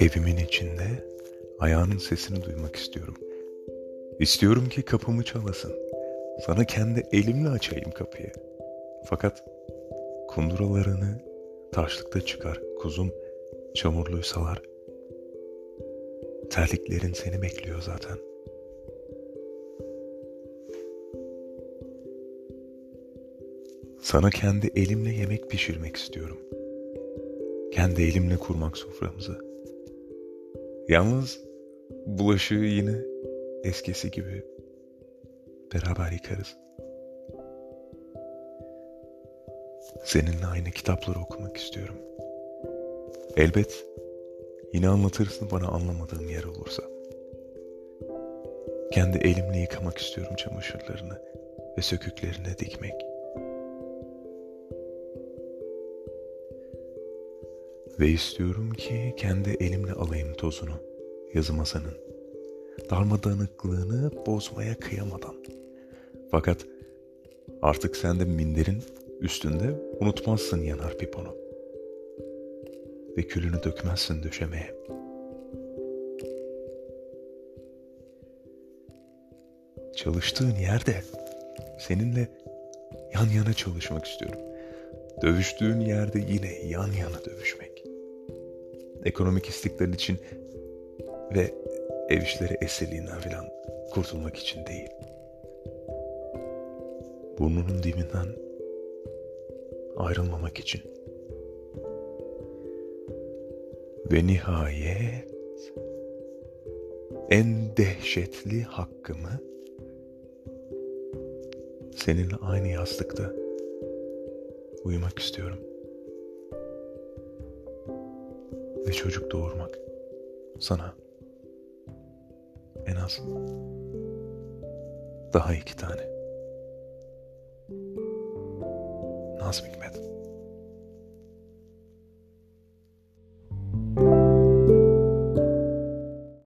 Evimin içinde ayağının sesini duymak istiyorum. İstiyorum ki kapımı çalasın. Sana kendi elimle açayım kapıyı. Fakat kunduralarını taşlıkta çıkar kuzum çamurluysalar. Terliklerin seni bekliyor zaten. Sana kendi elimle yemek pişirmek istiyorum. Kendi elimle kurmak soframızı. Yalnız bulaşığı yine eskisi gibi beraber yıkarız. Seninle aynı kitapları okumak istiyorum. Elbet yine anlatırsın bana anlamadığım yer olursa. Kendi elimle yıkamak istiyorum çamaşırlarını ve söküklerine dikmek. Ve istiyorum ki kendi elimle alayım tozunu yazı masanın. Darmadağınıklığını bozmaya kıyamadan. Fakat artık sen de minderin üstünde unutmazsın yanar piponu. Ve külünü dökmezsin döşemeye. Çalıştığın yerde seninle yan yana çalışmak istiyorum. Dövüştüğün yerde yine yan yana dövüşmek. Ekonomik istiklal için ve ev işleri esirliğinden filan kurtulmak için değil. Burnunun dibinden ayrılmamak için. Ve nihayet en dehşetli hakkımı seninle aynı yastıkta uyumak istiyorum. Ve çocuk doğurmak sana en az daha iki tane. Nazım Hikmet.